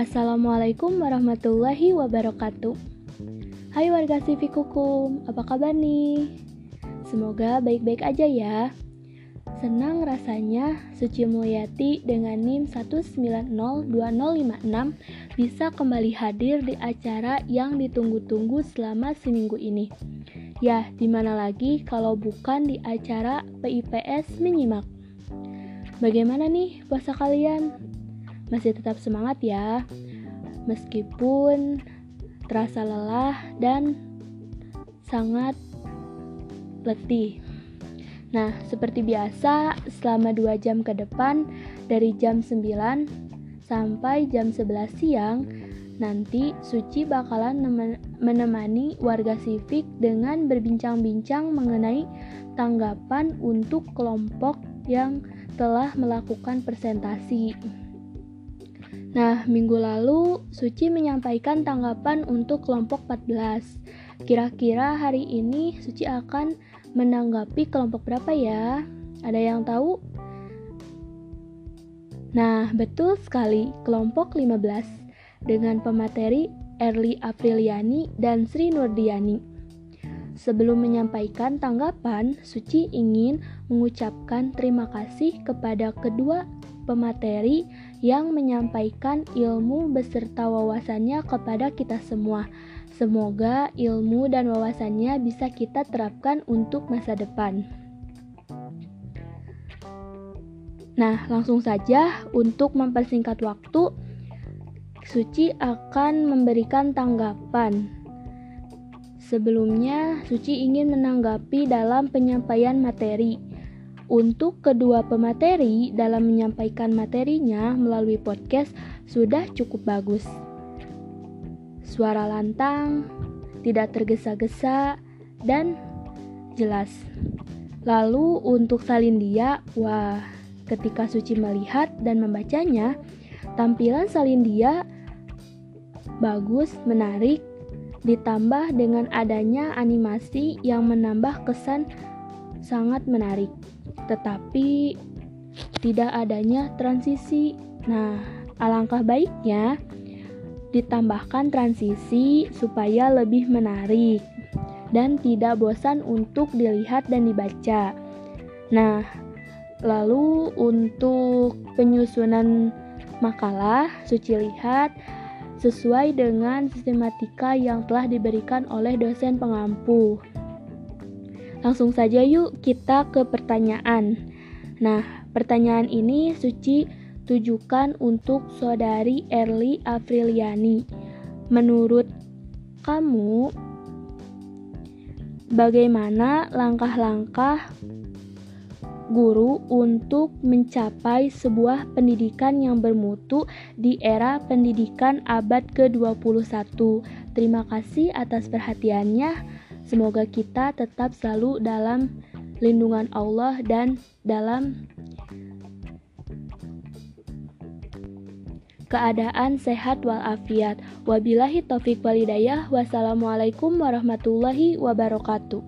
Assalamualaikum warahmatullahi wabarakatuh. Hai warga Civic Hukum, apa kabar nih? Semoga baik-baik aja ya. Senang rasanya Suci Mulyati dengan NIM 1902056 bisa kembali hadir di acara yang ditunggu-tunggu selama seminggu ini. Ya, di mana lagi kalau bukan di acara PIPS menyimak. Bagaimana nih puasa kalian? Masih tetap semangat ya? Meskipun terasa lelah dan sangat letih. Nah, seperti biasa, selama 2 jam ke depan, dari jam 9 sampai jam 11 siang, nanti Suci bakalan menemani warga sivik dengan berbincang-bincang mengenai tanggapan untuk kelompok yang telah melakukan presentasi. Nah, minggu lalu Suci menyampaikan tanggapan untuk kelompok 14. Kira-kira hari ini Suci akan menanggapi kelompok berapa ya? Ada yang tahu? Nah, betul sekali, kelompok 15 dengan pemateri Erli Apriliani dan Sri Nurdiani. Sebelum menyampaikan tanggapan, Suci ingin mengucapkan terima kasih kepada kedua pemateri yang menyampaikan ilmu beserta wawasannya kepada kita semua. Semoga ilmu dan wawasannya bisa kita terapkan untuk masa depan. Nah, langsung saja untuk mempersingkat waktu, Suci akan memberikan tanggapan. Sebelumnya, Suci ingin menanggapi dalam penyampaian materi. Untuk kedua pemateri dalam menyampaikan materinya melalui podcast sudah cukup bagus. Suara lantang, tidak tergesa-gesa, dan jelas. Lalu untuk Salindia, wah, ketika Suci melihat dan membacanya, tampilan Salindia bagus, menarik, ditambah dengan adanya animasi yang menambah kesan sangat menarik tetapi tidak adanya transisi. Nah, alangkah baiknya ditambahkan transisi supaya lebih menarik dan tidak bosan untuk dilihat dan dibaca. Nah, lalu untuk penyusunan makalah, Suci lihat sesuai dengan sistematika yang telah diberikan oleh dosen pengampu. Langsung saja yuk kita ke pertanyaan. Nah, pertanyaan ini Suci tujukan untuk saudari Erli Afriliani. Menurut kamu, bagaimana langkah-langkah guru untuk mencapai sebuah pendidikan yang bermutu di era pendidikan abad ke-21. Terima kasih atas perhatiannya. Semoga kita tetap selalu dalam lindungan Allah dan dalam keadaan sehat walafiat. Wabillahi taufik walidayah. Wassalamualaikum warahmatullahi wabarakatuh.